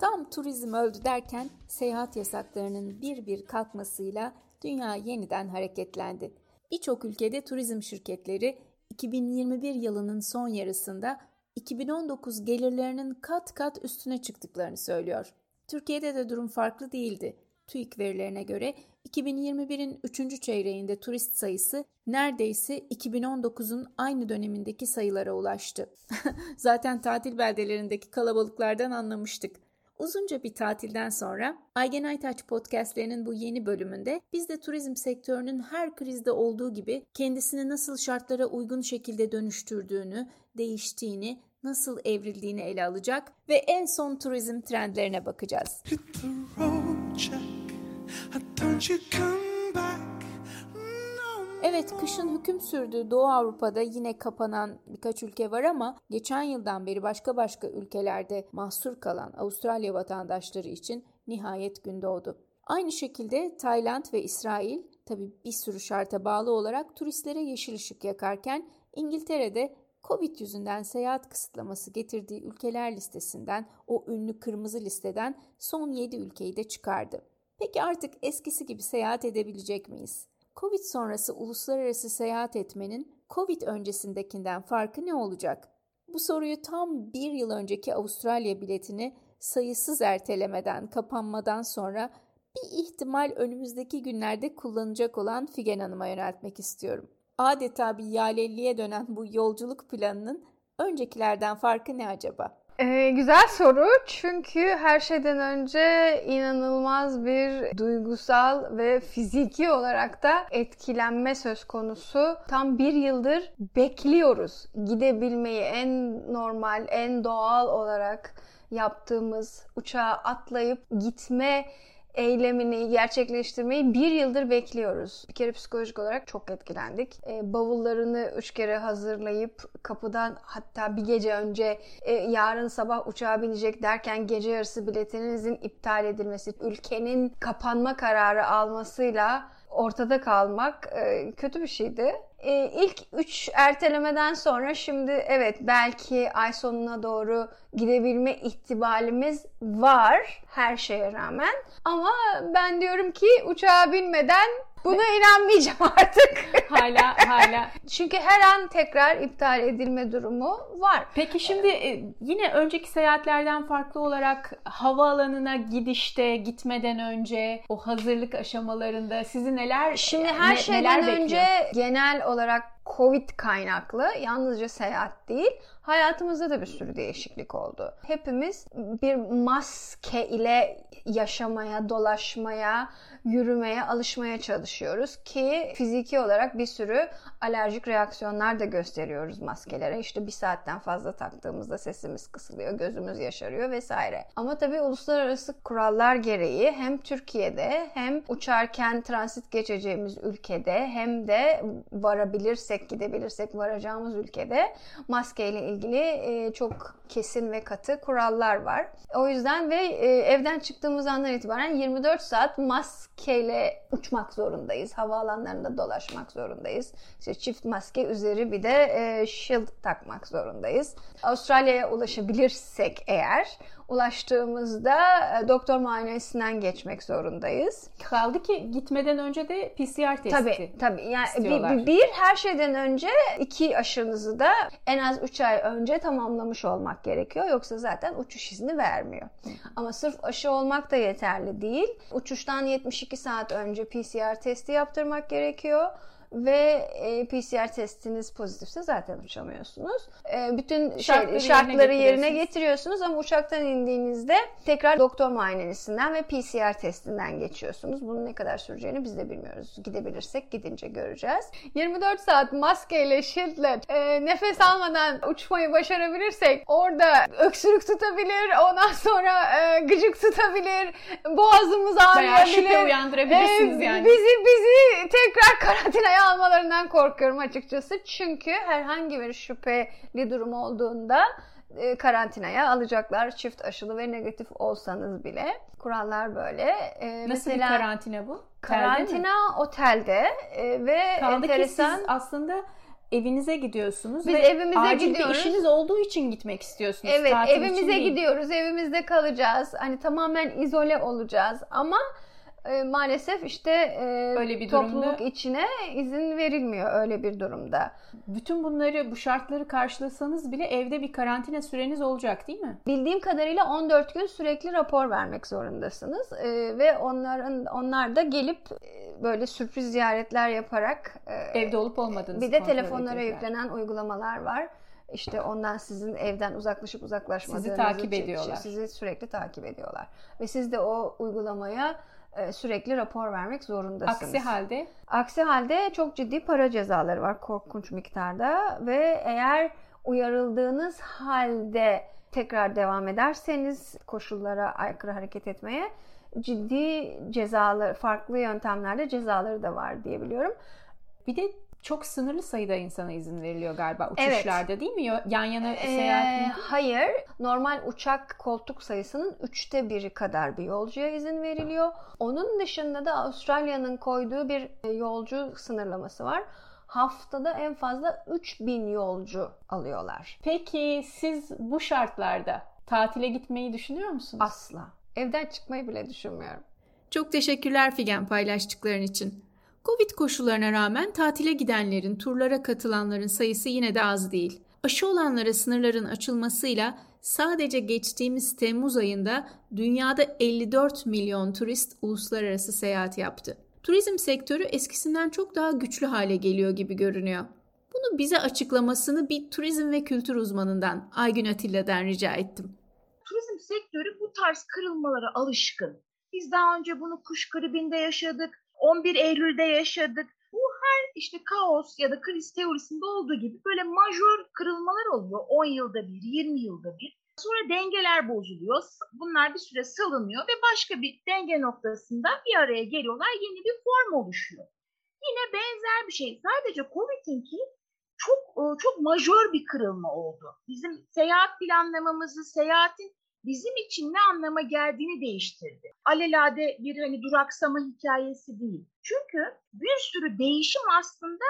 Tam turizm öldü derken seyahat yasaklarının bir bir kalkmasıyla dünya yeniden hareketlendi. Birçok ülkede turizm şirketleri 2021 yılının son yarısında 2019 gelirlerinin kat kat üstüne çıktıklarını söylüyor. Türkiye'de de durum farklı değildi. TÜİK verilerine göre 2021'in 3. çeyreğinde turist sayısı neredeyse 2019'un aynı dönemindeki sayılara ulaştı. Zaten tatil beldelerindeki kalabalıklardan anlamıştık. Uzunca bir tatilden sonra Aygen Aytaç podcastlerinin bu yeni bölümünde biz de turizm sektörünün her krizde olduğu gibi kendisini nasıl şartlara uygun şekilde dönüştürdüğünü, değiştiğini, nasıl evrildiğini ele alacak ve en son turizm trendlerine bakacağız. Hit the road, Evet, kışın hüküm sürdüğü Doğu Avrupa'da yine kapanan birkaç ülke var ama geçen yıldan beri başka başka ülkelerde mahsur kalan Avustralya vatandaşları için nihayet gün doğdu. Aynı şekilde Tayland ve İsrail tabi bir sürü şarta bağlı olarak turistlere yeşil ışık yakarken İngiltere'de Covid yüzünden seyahat kısıtlaması getirdiği ülkeler listesinden o ünlü kırmızı listeden son 7 ülkeyi de çıkardı. Peki artık eskisi gibi seyahat edebilecek miyiz? Covid sonrası uluslararası seyahat etmenin Covid öncesindekinden farkı ne olacak? Bu soruyu tam bir yıl önceki Avustralya biletini sayısız ertelemeden, kapanmadan sonra bir ihtimal önümüzdeki günlerde kullanacak olan Figen Hanım'a yöneltmek istiyorum. Adeta bir yalelliye dönen bu yolculuk planının öncekilerden farkı ne acaba? Ee, güzel soru çünkü her şeyden önce inanılmaz bir duygusal ve fiziki olarak da etkilenme söz konusu. Tam bir yıldır bekliyoruz gidebilmeyi en normal, en doğal olarak yaptığımız uçağa atlayıp gitme eylemini gerçekleştirmeyi bir yıldır bekliyoruz. Bir kere psikolojik olarak çok etkilendik. E, bavullarını üç kere hazırlayıp kapıdan hatta bir gece önce e, yarın sabah uçağa binecek derken gece yarısı biletinizin iptal edilmesi, ülkenin kapanma kararı almasıyla ortada kalmak e, kötü bir şeydi. E, ilk 3 ertelemeden sonra şimdi evet belki ay sonuna doğru gidebilme ihtimalimiz var her şeye rağmen. Ama ben diyorum ki uçağa binmeden buna inanmayacağım artık. Hala hala. Çünkü her an tekrar iptal edilme durumu var. Peki şimdi e, yine önceki seyahatlerden farklı olarak havaalanına gidişte, gitmeden önce o hazırlık aşamalarında sizi neler Şimdi her ne- şeyden neler bekliyor? önce genel olarak Covid kaynaklı yalnızca seyahat değil hayatımızda da bir sürü değişiklik oldu. Hepimiz bir maske ile yaşamaya, dolaşmaya, yürümeye, alışmaya çalışıyoruz ki fiziki olarak bir sürü alerjik reaksiyonlar da gösteriyoruz maskelere. İşte bir saatten fazla taktığımızda sesimiz kısılıyor, gözümüz yaşarıyor vesaire. Ama tabii uluslararası kurallar gereği hem Türkiye'de hem uçarken transit geçeceğimiz ülkede hem de varabilirsek, gidebilirsek varacağımız ülkede maskeyle ilgili e, çok kesin ve katı kurallar var. O yüzden ve e, evden çıktığımız andan itibaren 24 saat maskeyle uçmak zorundayız. Havaalanlarında dolaşmak zorundayız. İşte çift maske üzeri bir de e, shield takmak zorundayız. Avustralya'ya ulaşabilirsek eğer ulaştığımızda e, doktor muayenesinden geçmek zorundayız. Kaldı ki gitmeden önce de PCR testi. Tabii tabii. Yani bir, istiyorlar. bir, bir, her şeyden önce iki aşınızı da en az 3 ay önce tamamlamış olmak gerekiyor. Yoksa zaten uçuş izni vermiyor. Ama sırf aşı olmak da yeterli değil. Uçuştan 72 saat önce PCR testi yaptırmak gerekiyor ve e, PCR testiniz pozitifse zaten uçamıyorsunuz. E, bütün şey- Şartları şartları, yerine yerine, getiriyorsunuz. ama uçaktan indiğinizde tekrar doktor muayenesinden ve PCR testinden geçiyorsunuz. Bunun ne kadar süreceğini biz de bilmiyoruz. Gidebilirsek gidince göreceğiz. 24 saat maskeyle, shieldle e, nefes almadan uçmayı başarabilirsek orada öksürük tutabilir, ondan sonra e, gıcık tutabilir, boğazımız Bayağı şüphe ağrıyabilir. uyandırabilirsiniz Ee, yani. Bizi bizi tekrar karantinaya almalarından korkuyorum açıkçası. Çünkü herhangi bir şüpheli durum olduğunda e, karantinaya alacaklar çift aşılı ve negatif olsanız bile. Kurallar böyle. E, Nasıl mesela bir karantina bu? Karantina otelde e, ve Kaldı enteresan siz aslında evinize gidiyorsunuz Biz ve evimize acil gidiyoruz. bir işiniz olduğu için gitmek istiyorsunuz. Evet tatil evimize gidiyoruz. Evimizde kalacağız. Hani tamamen izole olacağız ama e, maalesef işte e, Öyle bir topluluk durumda- içine izin verilmiyor öyle bir durumda. Bütün bunları, bu şartları karşılasanız bile evde bir karantina süreniz olacak değil mi? Bildiğim kadarıyla 14 gün sürekli rapor vermek zorundasınız E, ve onların onlar da gelip e, böyle sürpriz ziyaretler yaparak e, Evde olup olmadığınızı bir de telefonlara yüklenen uygulamalar var. İşte ondan sizin evden uzaklaşıp uzaklaşmadığınızı Sizi takip ediyorlar. Sizi sürekli takip ediyorlar. Ve siz de o uygulamaya sürekli rapor vermek zorundasınız. Aksi halde Aksi halde çok ciddi para cezaları var korkunç miktarda ve eğer uyarıldığınız halde tekrar devam ederseniz koşullara aykırı hareket etmeye ciddi cezalar, farklı yöntemlerle cezaları da var diye biliyorum. bir de çok sınırlı sayıda insana izin veriliyor galiba Evet. uçuşlarda değil mi? Yan yana Ee, seyahat hayır. Normal uçak koltuk sayısının üçte biri kadar bir yolcuya izin veriliyor. Onun dışında da Avustralya'nın koyduğu bir e, yolcu sınırlaması var. Haftada en fazla 3000 yolcu alıyorlar. Peki siz bu şartlarda tatile gitmeyi düşünüyor musunuz? Asla. Evden çıkmayı bile düşünmüyorum. Çok teşekkürler Figen paylaştıkların için. Covid koşullarına rağmen tatile gidenlerin, turlara katılanların sayısı yine de az değil. Aşı olanlara sınırların açılmasıyla sadece geçtiğimiz Temmuz ayında dünyada 54 milyon turist uluslararası seyahat yaptı. Turizm sektörü eskisinden çok daha güçlü hale geliyor gibi görünüyor. Bunu bize açıklamasını bir turizm ve kültür uzmanından Aygün Atilla'dan rica ettim. turizm sektörü bu tarz kırılmalara alışkın. Biz daha önce bunu kuş gribinde yaşadık, 11 Eylül'de yaşadık. Bu her işte kaos ya da kriz teorisinde olduğu gibi böyle majör kırılmalar oluyor 10 yılda bir, 20 yılda bir. Sonra dengeler bozuluyor. Bunlar bir süre salınıyor ve başka bir denge noktasında bir araya geliyorlar. Yeni bir form oluşuyor. Yine benzer bir şey. Sadece Covid'inki çok e, çok majör bir kırılma oldu. Bizim seyahat planlamamızı, seyahatin bizim için ne anlama geldiğini değiştirdi. Alelade bir hani duraksama hikayesi değil. Çünkü bir sürü değişim aslında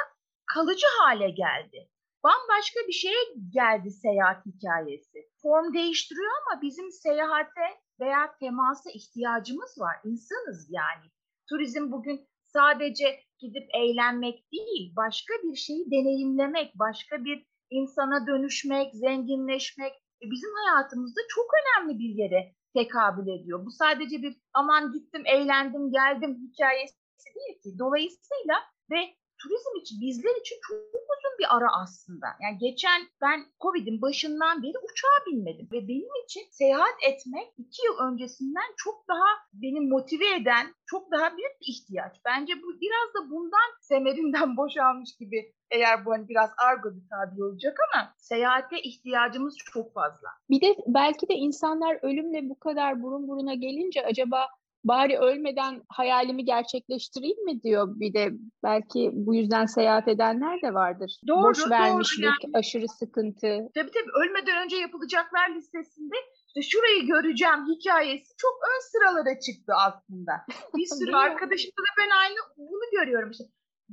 kalıcı hale geldi. Bambaşka bir şeye geldi seyahat hikayesi. Form değiştiriyor ama bizim seyahate veya temasa ihtiyacımız var. İnsanız yani. Turizm bugün sadece gidip eğlenmek değil, başka bir şeyi deneyimlemek, başka bir insana dönüşmek, zenginleşmek bizim hayatımızda çok önemli bir yere tekabül ediyor. Bu sadece bir aman gittim, eğlendim, geldim hikayesi değil ki. Dolayısıyla ve turizm için bizler için çok uzun bir ara aslında. Yani geçen ben Covid'in başından beri uçağa binmedim ve benim için seyahat etmek iki yıl öncesinden çok daha beni motive eden, çok daha büyük bir ihtiyaç. Bence bu biraz da bundan semerinden boşalmış gibi eğer bu hani biraz argo bir tabir olacak ama seyahate ihtiyacımız çok fazla. Bir de belki de insanlar ölümle bu kadar burun buruna gelince acaba bari ölmeden hayalimi gerçekleştireyim mi diyor bir de belki bu yüzden seyahat edenler de vardır. Doğru, Boş doğru vermişlik, yani. aşırı sıkıntı. Tabii tabii ölmeden önce yapılacaklar listesinde işte şurayı göreceğim hikayesi çok ön sıralara çıktı aslında. Bir sürü arkadaşımda da ben aynı bunu görüyorum işte.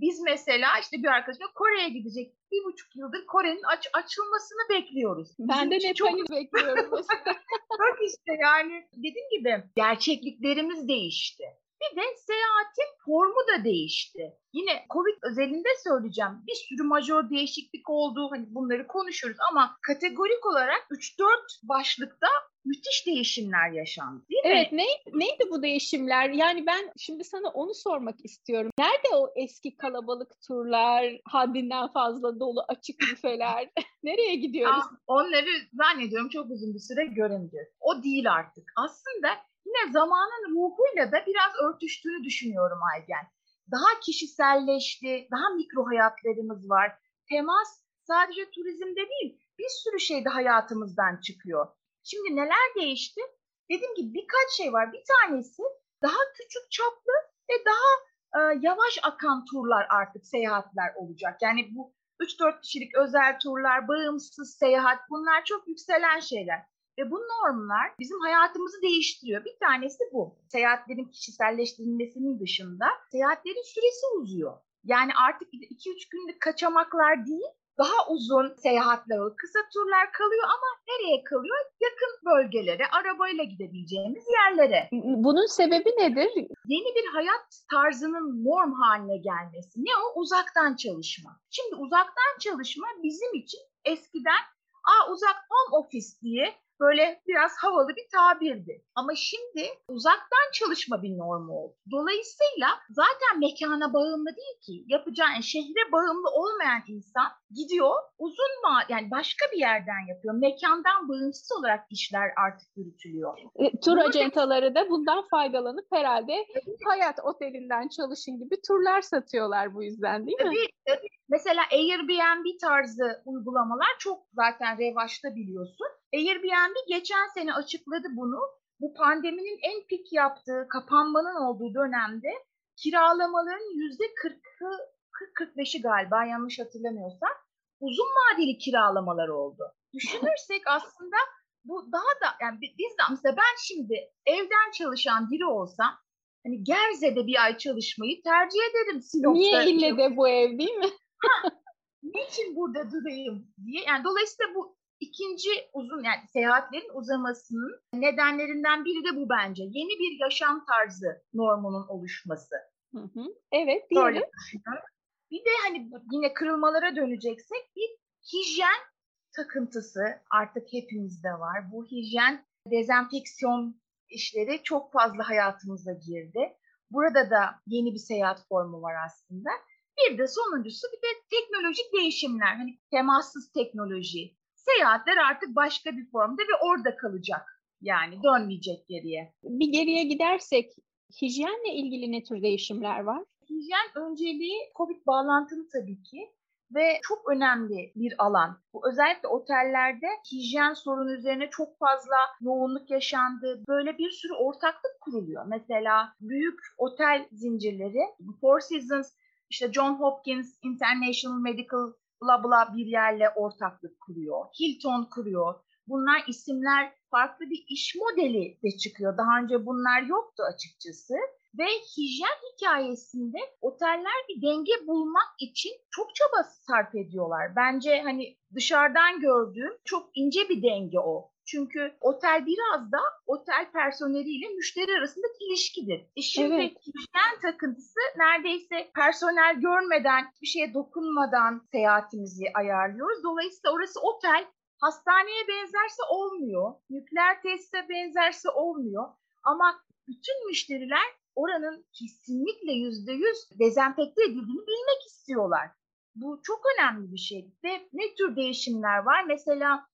Biz mesela işte bir arkadaşımla Kore'ye gidecek. Bir buçuk yıldır Kore'nin aç, açılmasını bekliyoruz. Ben Bizim de çok bekliyorum. Bak işte yani dediğim gibi gerçekliklerimiz değişti. Bir de seyahatin formu da değişti. Yine Covid özelinde söyleyeceğim. Bir sürü majör değişiklik oldu. Hani bunları konuşuruz ama kategorik olarak 3-4 başlıkta müthiş değişimler yaşandı. Değil mi? Evet ne, neydi bu değişimler? Yani ben şimdi sana onu sormak istiyorum. Nerede o eski kalabalık turlar, haddinden fazla dolu açık büfeler? Nereye gidiyoruz? Aa, onları zannediyorum çok uzun bir süre göremeyeceğiz. O değil artık. Aslında yine zamanın ruhuyla da biraz örtüştüğünü düşünüyorum Aygen. Daha kişiselleşti, daha mikro hayatlarımız var. Temas sadece turizmde değil, bir sürü şey de hayatımızdan çıkıyor. Şimdi neler değişti? Dediğim gibi birkaç şey var. Bir tanesi daha küçük çaplı ve daha e, yavaş akan turlar artık seyahatler olacak. Yani bu 3-4 kişilik özel turlar, bağımsız seyahat bunlar çok yükselen şeyler. Ve bu normlar bizim hayatımızı değiştiriyor. Bir tanesi bu. Seyahatlerin kişiselleştirilmesinin dışında seyahatlerin süresi uzuyor. Yani artık 2-3 günlük kaçamaklar değil, daha uzun seyahatler oluyor. Kısa turlar kalıyor ama nereye kalıyor? Yakın bölgelere, arabayla gidebileceğimiz yerlere. Bunun sebebi nedir? Yeni bir hayat tarzının norm haline gelmesi. Ne o? Uzaktan çalışma. Şimdi uzaktan çalışma bizim için eskiden Aa, uzak home office diye böyle biraz havalı bir tabirdi. Ama şimdi uzaktan çalışma bir normu oldu. Dolayısıyla zaten mekana bağımlı değil ki. Yapacağın şehre bağımlı olmayan insan gidiyor uzun ma yani başka bir yerden yapıyor. Mekandan bağımsız olarak işler artık yürütülüyor. E, tur acentaları da bundan faydalanıp herhalde hayat otelinden çalışın gibi turlar satıyorlar bu yüzden değil mi? Tabii, tabii. Mesela Airbnb tarzı uygulamalar çok zaten revaçta biliyorsun. Airbnb geçen sene açıkladı bunu. Bu pandeminin en pik yaptığı, kapanmanın olduğu dönemde kiralamaların yüzde 40'ı 40-45'i galiba yanlış hatırlamıyorsam uzun vadeli kiralamalar oldu. Düşünürsek aslında bu daha da yani biz de mesela ben şimdi evden çalışan biri olsam hani Gerze'de bir ay çalışmayı tercih ederim Sinop'ta. Niye ille de bu ev değil mi? ha, niçin burada durayım diye. Yani dolayısıyla bu ikinci uzun yani seyahatlerin uzamasının nedenlerinden biri de bu bence. Yeni bir yaşam tarzı normunun oluşması. Hı hı. Evet diyelim. Bir de hani yine kırılmalara döneceksek bir hijyen takıntısı artık hepimizde var. Bu hijyen dezenfeksiyon işleri çok fazla hayatımıza girdi. Burada da yeni bir seyahat formu var aslında. Bir de sonuncusu bir de teknolojik değişimler. Hani temassız teknoloji. Seyahatler artık başka bir formda ve orada kalacak. Yani dönmeyecek geriye. Bir geriye gidersek hijyenle ilgili ne tür değişimler var? Hijyen önceliği COVID bağlantılı tabii ki ve çok önemli bir alan. Bu özellikle otellerde hijyen sorunu üzerine çok fazla yoğunluk yaşandı. Böyle bir sürü ortaklık kuruluyor. Mesela büyük otel zincirleri Four Seasons, işte John Hopkins International Medical bla bla bir yerle ortaklık kuruyor. Hilton kuruyor. Bunlar isimler farklı bir iş modeli de çıkıyor. Daha önce bunlar yoktu açıkçası. Ve hijyen hikayesinde oteller bir denge bulmak için çok çaba sarf ediyorlar. Bence hani dışarıdan gördüğüm çok ince bir denge o. Çünkü otel biraz da otel personeliyle müşteri arasındaki ilişkidir. E şimdi evet. hijyen takıntısı neredeyse personel görmeden, bir şeye dokunmadan seyahatimizi ayarlıyoruz. Dolayısıyla orası otel, hastaneye benzerse olmuyor, nükleer tesise benzerse olmuyor. Ama bütün müşteriler oranın kesinlikle yüzde yüz dezenfekte edildiğini bilmek istiyorlar. Bu çok önemli bir şey. Ve ne tür değişimler var? Mesela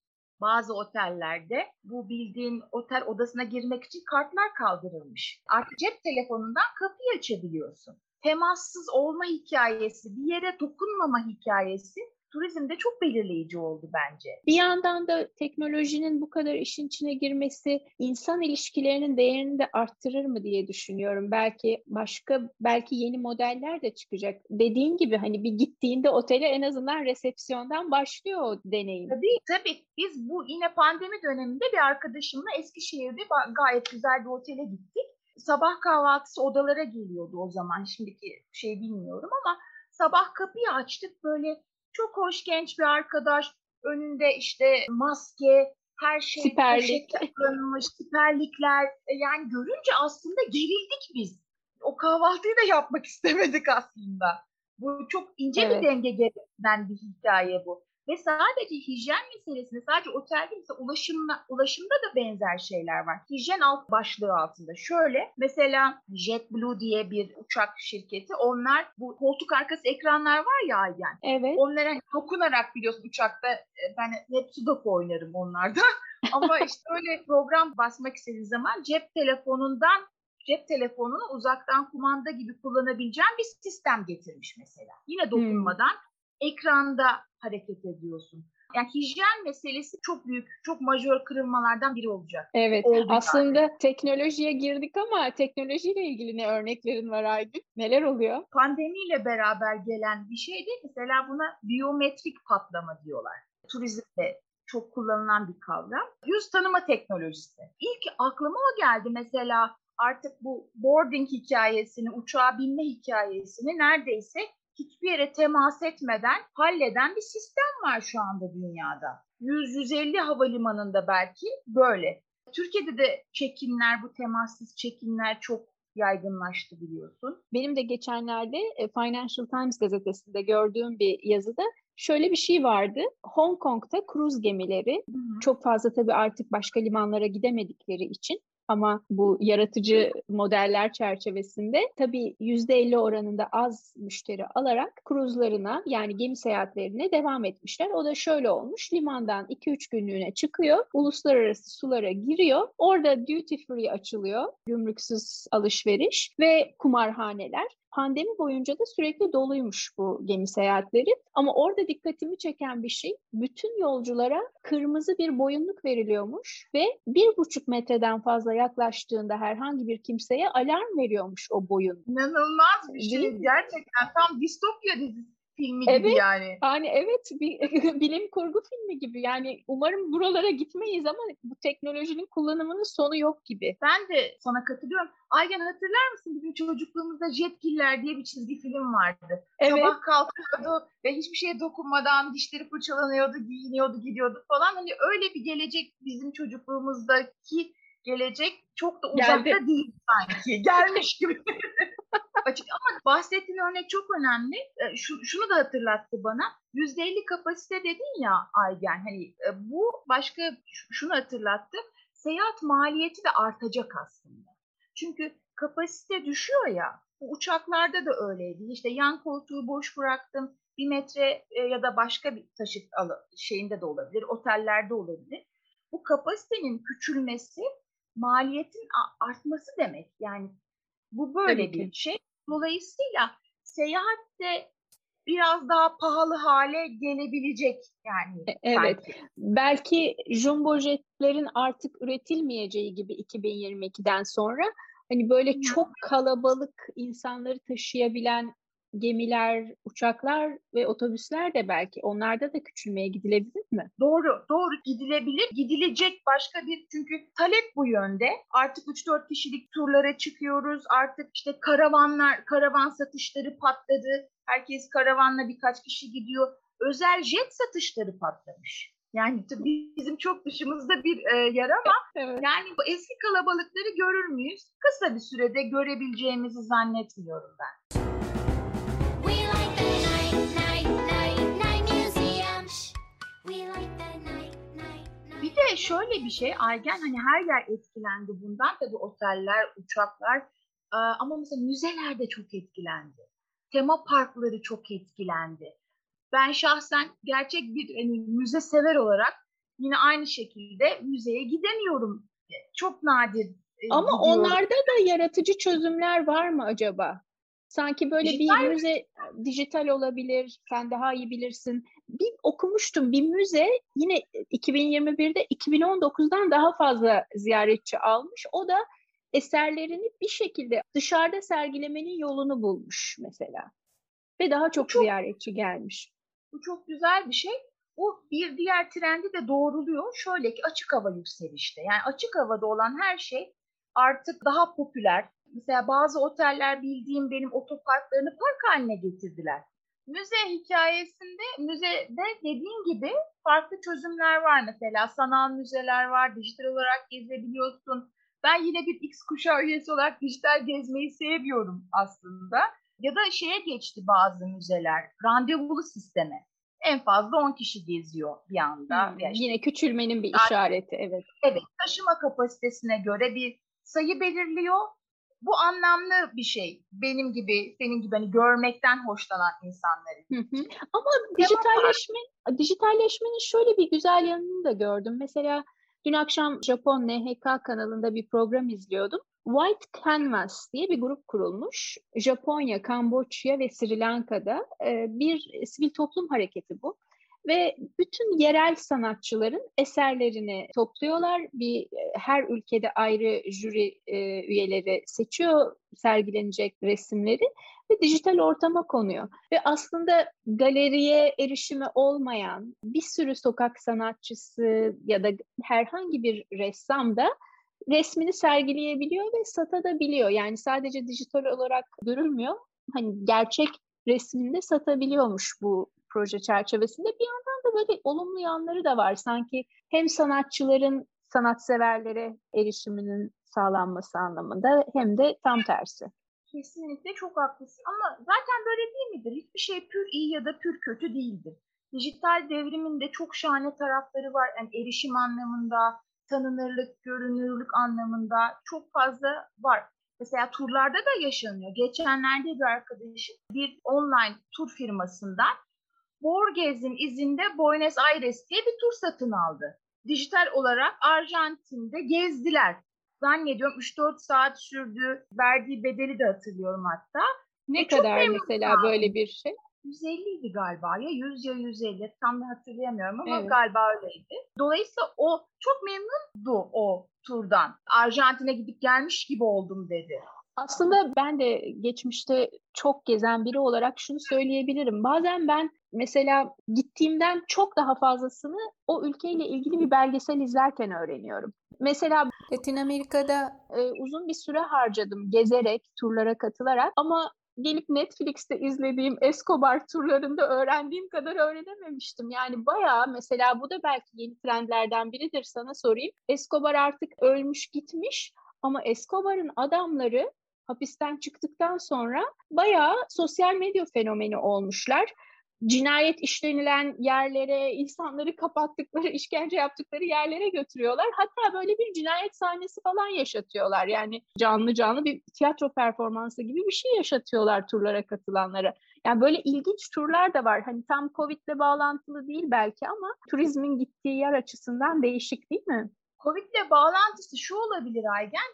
bazı otellerde bu bildiğin otel odasına girmek için kartlar kaldırılmış. Artık cep telefonundan kapıyı açabiliyorsun. Temassız olma hikayesi, bir yere dokunmama hikayesi turizmde çok belirleyici oldu bence. Bir yandan da teknolojinin bu kadar işin içine girmesi insan ilişkilerinin değerini de arttırır mı diye düşünüyorum. Belki başka belki yeni modeller de çıkacak. Dediğin gibi hani bir gittiğinde otele en azından resepsiyondan başlıyor o deneyim. Tabii tabii. Biz bu yine pandemi döneminde bir arkadaşımla Eskişehir'de gayet güzel bir otele gittik. Sabah kahvaltısı odalara geliyordu o zaman. Şimdiki şey bilmiyorum ama sabah kapıyı açtık böyle çok hoş genç bir arkadaş. Önünde işte maske, her şey siperlik. kullanılmış, siperlikler. E, yani görünce aslında gerildik biz. O kahvaltıyı da yapmak istemedik aslında. Bu çok ince evet. bir denge gerektiren bir hikaye bu. Ve sadece hijyen meselesinde sadece otelde mesela ulaşımda, ulaşımda da benzer şeyler var. Hijyen alt başlığı altında. Şöyle mesela JetBlue diye bir uçak şirketi onlar bu koltuk arkası ekranlar var ya Aygen. Evet. Onlara dokunarak biliyorsun uçakta e, ben hep sudoku oynarım onlarda. Ama işte öyle program basmak istediği zaman cep telefonundan cep telefonunu uzaktan kumanda gibi kullanabileceğin bir sistem getirmiş mesela. Yine dokunmadan hmm ekranda hareket ediyorsun. Yani hijyen meselesi çok büyük, çok majör kırılmalardan biri olacak. Evet, Oldu aslında yani. teknolojiye girdik ama teknolojiyle ilgili ne örneklerin var Aydın? Neler oluyor? Pandemiyle beraber gelen bir şey değil. Mesela buna biyometrik patlama diyorlar. Turizmde çok kullanılan bir kavram. Yüz tanıma teknolojisi. İlk aklıma o geldi mesela artık bu boarding hikayesini, uçağa binme hikayesini neredeyse hiçbir yere temas etmeden halleden bir sistem var şu anda dünyada. 100-150 havalimanında belki böyle. Türkiye'de de çekimler, bu temassız çekimler çok yaygınlaştı biliyorsun. Benim de geçenlerde e, Financial Times gazetesinde gördüğüm bir yazıda şöyle bir şey vardı. Hong Kong'da kruz gemileri hı hı. çok fazla tabii artık başka limanlara gidemedikleri için ama bu yaratıcı modeller çerçevesinde tabii %50 oranında az müşteri alarak kruzlarına yani gemi seyahatlerine devam etmişler. O da şöyle olmuş. Limandan 2-3 günlüğüne çıkıyor. Uluslararası sulara giriyor. Orada duty free açılıyor. Gümrüksüz alışveriş ve kumarhaneler. Pandemi boyunca da sürekli doluymuş bu gemi seyahatleri. Ama orada dikkatimi çeken bir şey, bütün yolculara kırmızı bir boyunluk veriliyormuş ve bir buçuk metreden fazla yaklaştığında herhangi bir kimseye alarm veriyormuş o boyun. İnanılmaz bir şey. Gerçekten tam distopya dizisi filmi evet, gibi yani. Yani evet bir bilim kurgu filmi gibi. Yani umarım buralara gitmeyiz ama bu teknolojinin kullanımının sonu yok gibi. Ben de sana katılıyorum. Aygen hatırlar mısın bizim çocukluğumuzda Jetgiller diye bir çizgi film vardı. Evet. Sabah kalkıyordu ve hiçbir şeye dokunmadan dişleri fırçalanıyordu, giyiniyordu, gidiyordu falan. Hani öyle bir gelecek bizim çocukluğumuzdaki gelecek çok da uzakta Geldi. değil sanki. Gelmiş gibi. Açık ama bahsettiğin örnek çok önemli. E, şu, şunu da hatırlattı bana. %50 kapasite dedin ya Aygen. Hani e, bu başka şunu hatırlattı. Seyahat maliyeti de artacak aslında. Çünkü kapasite düşüyor ya. Bu uçaklarda da öyleydi. İşte yan koltuğu boş bıraktım. Bir metre e, ya da başka bir taşıt şeyinde de olabilir. Otellerde olabilir. Bu kapasitenin küçülmesi maliyetin artması demek. Yani bu böyle Tabii bir ki. şey. Dolayısıyla seyahat de biraz daha pahalı hale gelebilecek yani. E, evet. Belki, belki jumbo jetlerin artık üretilmeyeceği gibi 2022'den sonra hani böyle çok kalabalık insanları taşıyabilen gemiler, uçaklar ve otobüsler de belki onlarda da küçülmeye gidilebilir mi? Doğru, doğru gidilebilir. Gidilecek başka bir çünkü talep bu yönde. Artık 3-4 kişilik turlara çıkıyoruz. Artık işte karavanlar, karavan satışları patladı. Herkes karavanla birkaç kişi gidiyor. Özel jet satışları patlamış. Yani bizim çok dışımızda bir e, yer ama evet. yani bu eski kalabalıkları görür müyüz? Kısa bir sürede görebileceğimizi zannetmiyorum ben. Bir de şöyle bir şey Aygen hani her yer etkilendi bundan tabii oteller, uçaklar ama mesela müzeler de çok etkilendi. Tema parkları çok etkilendi. Ben şahsen gerçek bir hani, müze sever olarak yine aynı şekilde müzeye gidemiyorum. Çok nadir. Ama gidiyorum. onlarda da yaratıcı çözümler var mı acaba? Sanki böyle dijital bir müze mi? dijital olabilir, sen daha iyi bilirsin. Bir okumuştum bir müze yine 2021'de 2019'dan daha fazla ziyaretçi almış. O da eserlerini bir şekilde dışarıda sergilemenin yolunu bulmuş mesela. Ve daha çok, çok ziyaretçi gelmiş. Bu çok güzel bir şey. Bu bir diğer trendi de doğruluyor. Şöyle ki açık hava yükselişte. Yani açık havada olan her şey artık daha popüler, Mesela bazı oteller bildiğim benim otoparklarını park haline getirdiler. Müze hikayesinde, müzede dediğin gibi farklı çözümler var. Mesela sanal müzeler var, dijital olarak gezebiliyorsun. Ben yine bir X kuşağı üyesi olarak dijital gezmeyi seviyorum aslında. Ya da şeye geçti bazı müzeler, randevulu sisteme. En fazla 10 kişi geziyor bir anda. Hmm, işte, yine küçülmenin bir işareti, evet. Evet, taşıma kapasitesine göre bir sayı belirliyor bu anlamlı bir şey. Benim gibi, senin gibi hani görmekten hoşlanan hı. Ama dijitalleşme, dijitalleşmenin şöyle bir güzel yanını da gördüm. Mesela dün akşam Japon NHK kanalında bir program izliyordum. White Canvas diye bir grup kurulmuş. Japonya, Kamboçya ve Sri Lanka'da bir sivil toplum hareketi bu ve bütün yerel sanatçıların eserlerini topluyorlar. Bir her ülkede ayrı jüri e, üyeleri seçiyor sergilenecek resimleri ve dijital ortama konuyor. Ve aslında galeriye erişimi olmayan bir sürü sokak sanatçısı ya da herhangi bir ressam da resmini sergileyebiliyor ve satabiliyor. Yani sadece dijital olarak görülmüyor. Hani gerçek resminde satabiliyormuş bu proje çerçevesinde. Bir yandan da böyle olumlu yanları da var. Sanki hem sanatçıların sanatseverlere erişiminin sağlanması anlamında hem de tam tersi. Kesinlikle çok haklısın ama zaten böyle değil midir? Hiçbir şey pür iyi ya da pür kötü değildir. Dijital devrimin de çok şahane tarafları var. Yani erişim anlamında, tanınırlık, görünürlük anlamında çok fazla var. Mesela turlarda da yaşanıyor. Geçenlerde bir arkadaşım bir online tur firmasından Borges'in izinde Buenos Aires diye bir tur satın aldı. Dijital olarak Arjantin'de gezdiler. Zannediyorum 3-4 saat sürdü. Verdiği bedeli de hatırlıyorum hatta. Ne e kadar mesela kaldım. böyle bir şey? 150 idi galiba ya 100 ya 150 tam da hatırlayamıyorum ama evet. galiba öyleydi. Dolayısıyla o çok memnundu o turdan. Arjantin'e gidip gelmiş gibi oldum dedi. Aslında ben de geçmişte çok gezen biri olarak şunu söyleyebilirim. Bazen ben mesela gittiğimden çok daha fazlasını o ülkeyle ilgili bir belgesel izlerken öğreniyorum. Mesela Latin Amerika'da e, uzun bir süre harcadım gezerek, turlara katılarak ama gelip Netflix'te izlediğim Escobar turlarında öğrendiğim kadar öğrenememiştim. Yani bayağı mesela bu da belki yeni trendlerden biridir sana sorayım. Escobar artık ölmüş gitmiş ama Escobar'ın adamları hapisten çıktıktan sonra bayağı sosyal medya fenomeni olmuşlar cinayet işlenilen yerlere, insanları kapattıkları, işkence yaptıkları yerlere götürüyorlar. Hatta böyle bir cinayet sahnesi falan yaşatıyorlar. Yani canlı canlı bir tiyatro performansı gibi bir şey yaşatıyorlar turlara katılanlara. Yani böyle ilginç turlar da var. Hani tam Covid'le bağlantılı değil belki ama turizmin gittiği yer açısından değişik değil mi? Covid'le bağlantısı şu olabilir Aygen.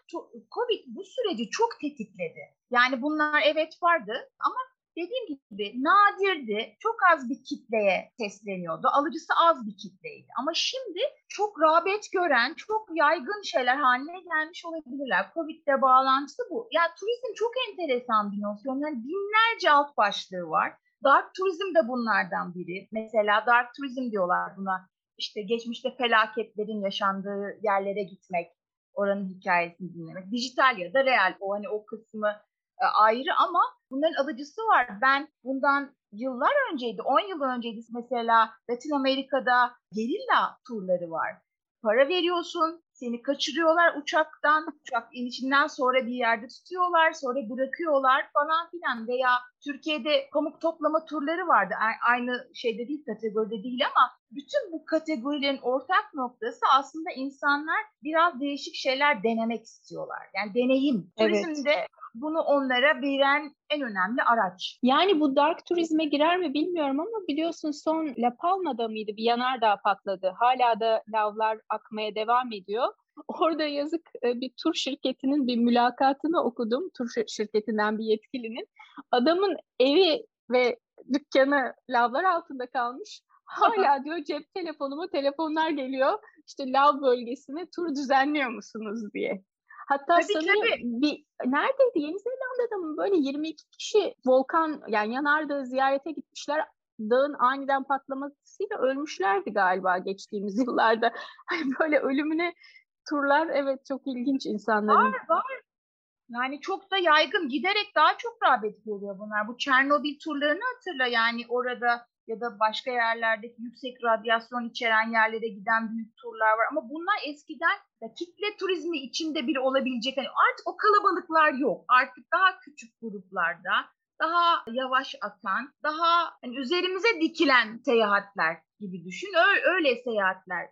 Covid bu süreci çok tetikledi. Yani bunlar evet vardı ama dediğim gibi nadirdi. Çok az bir kitleye sesleniyordu. Alıcısı az bir kitleydi. Ama şimdi çok rağbet gören, çok yaygın şeyler haline gelmiş olabilirler. Covid'le bağlantısı bu. Ya turizm çok enteresan bir nosyon. Yani binlerce alt başlığı var. Dark turizm de bunlardan biri. Mesela dark turizm diyorlar buna. İşte geçmişte felaketlerin yaşandığı yerlere gitmek, oranın hikayesini dinlemek. Dijital ya da real o hani o kısmı e, ayrı ama bunların alıcısı var. Ben bundan yıllar önceydi, 10 yıl önceydi mesela Latin Amerika'da gerilla turları var. Para veriyorsun, seni kaçırıyorlar uçaktan, uçak inişinden sonra bir yerde tutuyorlar, sonra bırakıyorlar falan filan veya Türkiye'de pamuk toplama turları vardı. Aynı şeyde değil, kategoride değil ama bütün bu kategorilerin ortak noktası aslında insanlar biraz değişik şeyler denemek istiyorlar. Yani deneyim. Evet. Turizmde bunu onlara veren en önemli araç. Yani bu dark turizme girer mi bilmiyorum ama biliyorsun son La Palma'da mıydı bir yanardağ patladı. Hala da lavlar akmaya devam ediyor. Orada yazık e, bir tur şirketinin bir mülakatını okudum. Tur şirketinden bir yetkilinin. Adamın evi ve dükkanı lavlar altında kalmış. Hala diyor cep telefonumu telefonlar geliyor. İşte lav bölgesine tur düzenliyor musunuz diye. Hatta tabii, sanırım tabii. bir neredeydi Yeni Zelanda'da mı böyle 22 kişi volkan yani yanardağı ziyarete gitmişler. Dağın aniden patlamasıyla ölmüşlerdi galiba geçtiğimiz yıllarda. Hani böyle ölümüne turlar evet çok ilginç insanların. Var var. Yani çok da yaygın giderek daha çok rağbet görüyor bunlar. Bu Çernobil turlarını hatırla yani orada ya da başka yerlerdeki yüksek radyasyon içeren yerlere giden büyük turlar var. Ama bunlar eskiden ya kitle turizmi içinde bir olabilecek. Yani artık o kalabalıklar yok. Artık daha küçük gruplarda daha yavaş akan, daha hani üzerimize dikilen seyahatler gibi düşün. Öyle, öyle seyahatler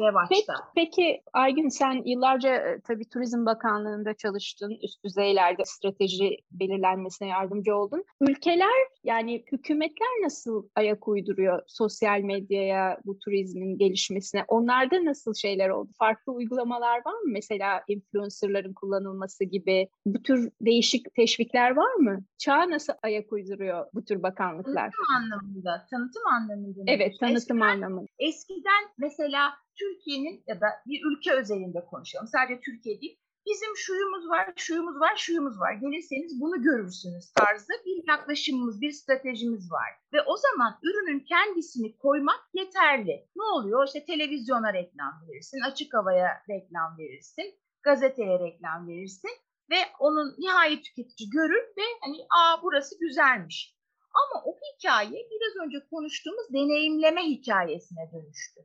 revaçta. Peki, peki Aygün sen yıllarca e, tabii Turizm Bakanlığı'nda çalıştın. Üst düzeylerde strateji belirlenmesine yardımcı oldun. Ülkeler yani hükümetler nasıl ayak uyduruyor sosyal medyaya, bu turizmin gelişmesine? Onlarda nasıl şeyler oldu? Farklı uygulamalar var mı? Mesela influencerların kullanılması gibi bu tür değişik teşvikler var mı? Çağ nasıl ayak uyduruyor bu tür bakanlıklar? Tanıtım anlamında. Tanıtım anlamında. Evet, tanıtım eskiden, anlamında. Eskiden mesela Türkiye'nin ya da bir ülke özelinde konuşalım. Sadece Türkiye değil. Bizim şuyumuz var, şuyumuz var, şuyumuz var. Gelirseniz bunu görürsünüz tarzı bir yaklaşımımız, bir stratejimiz var. Ve o zaman ürünün kendisini koymak yeterli. Ne oluyor? İşte televizyona reklam verirsin, açık havaya reklam verirsin, gazeteye reklam verirsin ve onun nihai tüketici görür ve hani aa burası güzelmiş. Ama o hikaye biraz önce konuştuğumuz deneyimleme hikayesine dönüştü.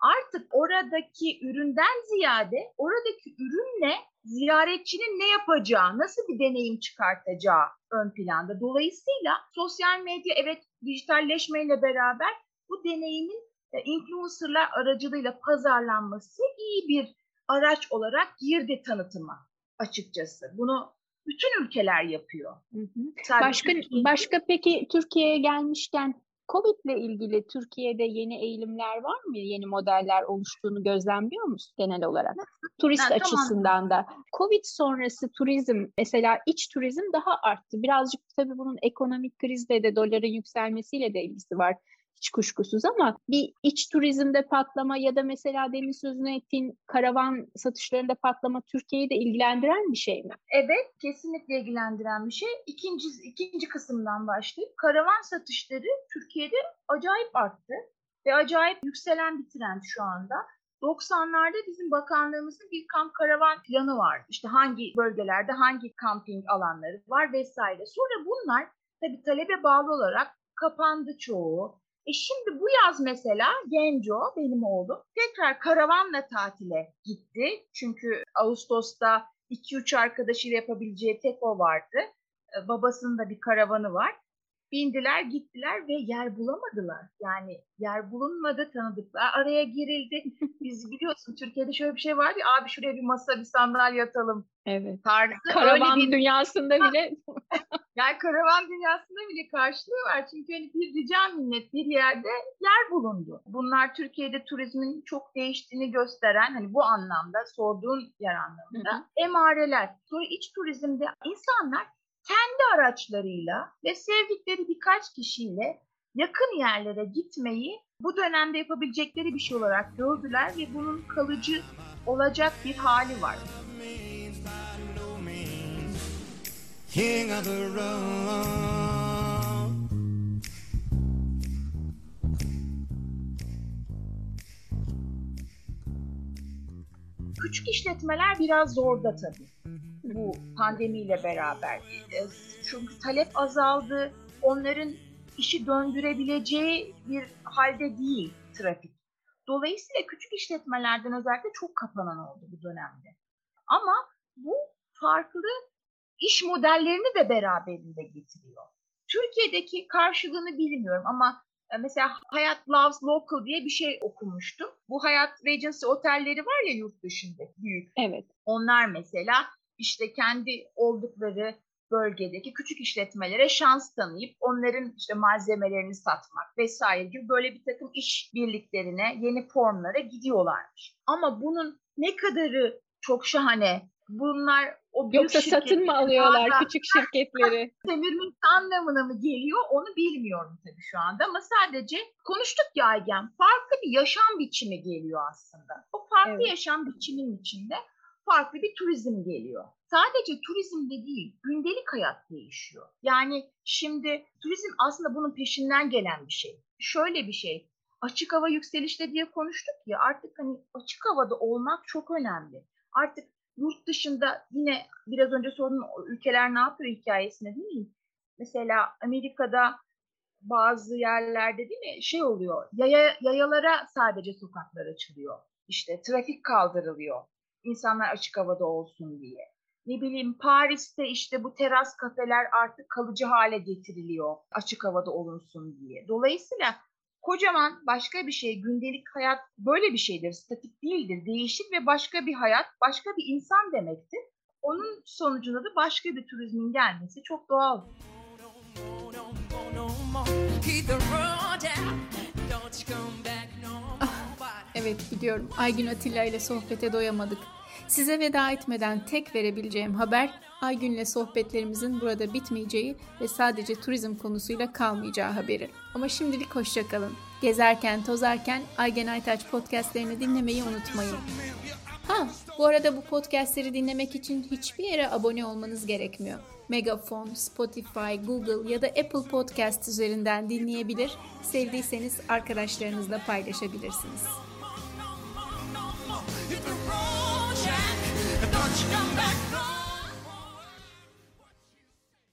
Artık oradaki üründen ziyade oradaki ürünle ziyaretçinin ne yapacağı, nasıl bir deneyim çıkartacağı ön planda. Dolayısıyla sosyal medya evet dijitalleşmeyle beraber bu deneyimin e, influencerlar aracılığıyla pazarlanması iyi bir araç olarak girdi tanıtıma açıkçası. Bunu bütün ülkeler yapıyor. Hı hı. Başka başka peki Türkiye'ye gelmişken Covid ile ilgili Türkiye'de yeni eğilimler var mı? Yeni modeller oluştuğunu gözlemliyor musun genel olarak? Turist ha, açısından tamam. da. Covid sonrası turizm, mesela iç turizm daha arttı. Birazcık tabii bunun ekonomik krizle de doların yükselmesiyle de ilgisi var hiç kuşkusuz ama bir iç turizmde patlama ya da mesela demin sözünü ettiğin karavan satışlarında patlama Türkiye'yi de ilgilendiren bir şey mi? Evet, kesinlikle ilgilendiren bir şey. İkinci, ikinci kısımdan başlayıp karavan satışları Türkiye'de acayip arttı ve acayip yükselen bir trend şu anda. 90'larda bizim bakanlığımızın bir kamp karavan planı vardı. İşte hangi bölgelerde hangi kamping alanları var vesaire. Sonra bunlar tabii talebe bağlı olarak kapandı çoğu. E şimdi bu yaz mesela Genco benim oğlum tekrar karavanla tatile gitti. Çünkü Ağustos'ta 2-3 arkadaşıyla yapabileceği tek o vardı. E, babasının da bir karavanı var. Bindiler gittiler ve yer bulamadılar. Yani yer bulunmadı tanıdıklar araya girildi. Biz biliyorsun Türkiye'de şöyle bir şey var ya abi şuraya bir masa bir sandalye atalım. Evet. Tarzı. Karavan bir... dünyasında bile. yani karavan dünyasında bile karşılığı var. Çünkü hani bir rica minnet bir yerde yer bulundu. Bunlar Türkiye'de turizmin çok değiştiğini gösteren hani bu anlamda sorduğun yer anlamında hı hı. emareler. Sonra iç turizmde insanlar kendi araçlarıyla ve sevdikleri birkaç kişiyle yakın yerlere gitmeyi bu dönemde yapabilecekleri bir şey olarak gördüler ve bunun kalıcı olacak bir hali var. King of the road. Küçük işletmeler biraz zorda tabii bu pandemiyle beraber. E, çünkü talep azaldı. Onların işi döndürebileceği bir halde değil trafik. Dolayısıyla küçük işletmelerden özellikle çok kapanan oldu bu dönemde. Ama bu farklı iş modellerini de beraberinde getiriyor. Türkiye'deki karşılığını bilmiyorum ama e, mesela Hayat Loves Local diye bir şey okumuştum. Bu Hayat Regency otelleri var ya yurt dışında büyük. Evet. Onlar mesela işte kendi oldukları bölgedeki küçük işletmelere şans tanıyıp onların işte malzemelerini satmak vesaire gibi böyle bir takım iş birliklerine, yeni formlara gidiyorlarmış. Ama bunun ne kadarı çok şahane. Bunlar o Yoksa satın mı alıyorlar küçük şirketleri? Demirmin anlamına mı geliyor onu bilmiyorum tabii şu anda ama sadece konuştuk ya Egen farklı bir yaşam biçimi geliyor aslında. O farklı evet. yaşam biçiminin içinde farklı bir turizm geliyor. Sadece turizmde değil, gündelik hayat değişiyor. Yani şimdi turizm aslında bunun peşinden gelen bir şey. Şöyle bir şey, açık hava yükselişte diye konuştuk ya artık hani açık havada olmak çok önemli. Artık yurt dışında yine biraz önce sorduğum ülkeler ne yapıyor hikayesine değil mi? Mesela Amerika'da bazı yerlerde değil mi şey oluyor yaya, yayalara sadece sokaklar açılıyor. İşte trafik kaldırılıyor insanlar açık havada olsun diye. Ne bileyim Paris'te işte bu teras kafeler artık kalıcı hale getiriliyor açık havada olunsun diye. Dolayısıyla kocaman başka bir şey, gündelik hayat böyle bir şeydir, statik değildir, değişik ve başka bir hayat, başka bir insan demektir. Onun sonucunda da başka bir turizmin gelmesi çok doğal. Evet biliyorum. Aygün Atilla ile sohbete doyamadık. Size veda etmeden tek verebileceğim haber Aygün'le sohbetlerimizin burada bitmeyeceği ve sadece turizm konusuyla kalmayacağı haberi. Ama şimdilik hoşçakalın. Gezerken, tozarken Aygen Aytaç podcastlerini dinlemeyi unutmayın. Ha, bu arada bu podcastleri dinlemek için hiçbir yere abone olmanız gerekmiyor. Megafon, Spotify, Google ya da Apple Podcast üzerinden dinleyebilir, sevdiyseniz arkadaşlarınızla paylaşabilirsiniz. Don't you come back, no.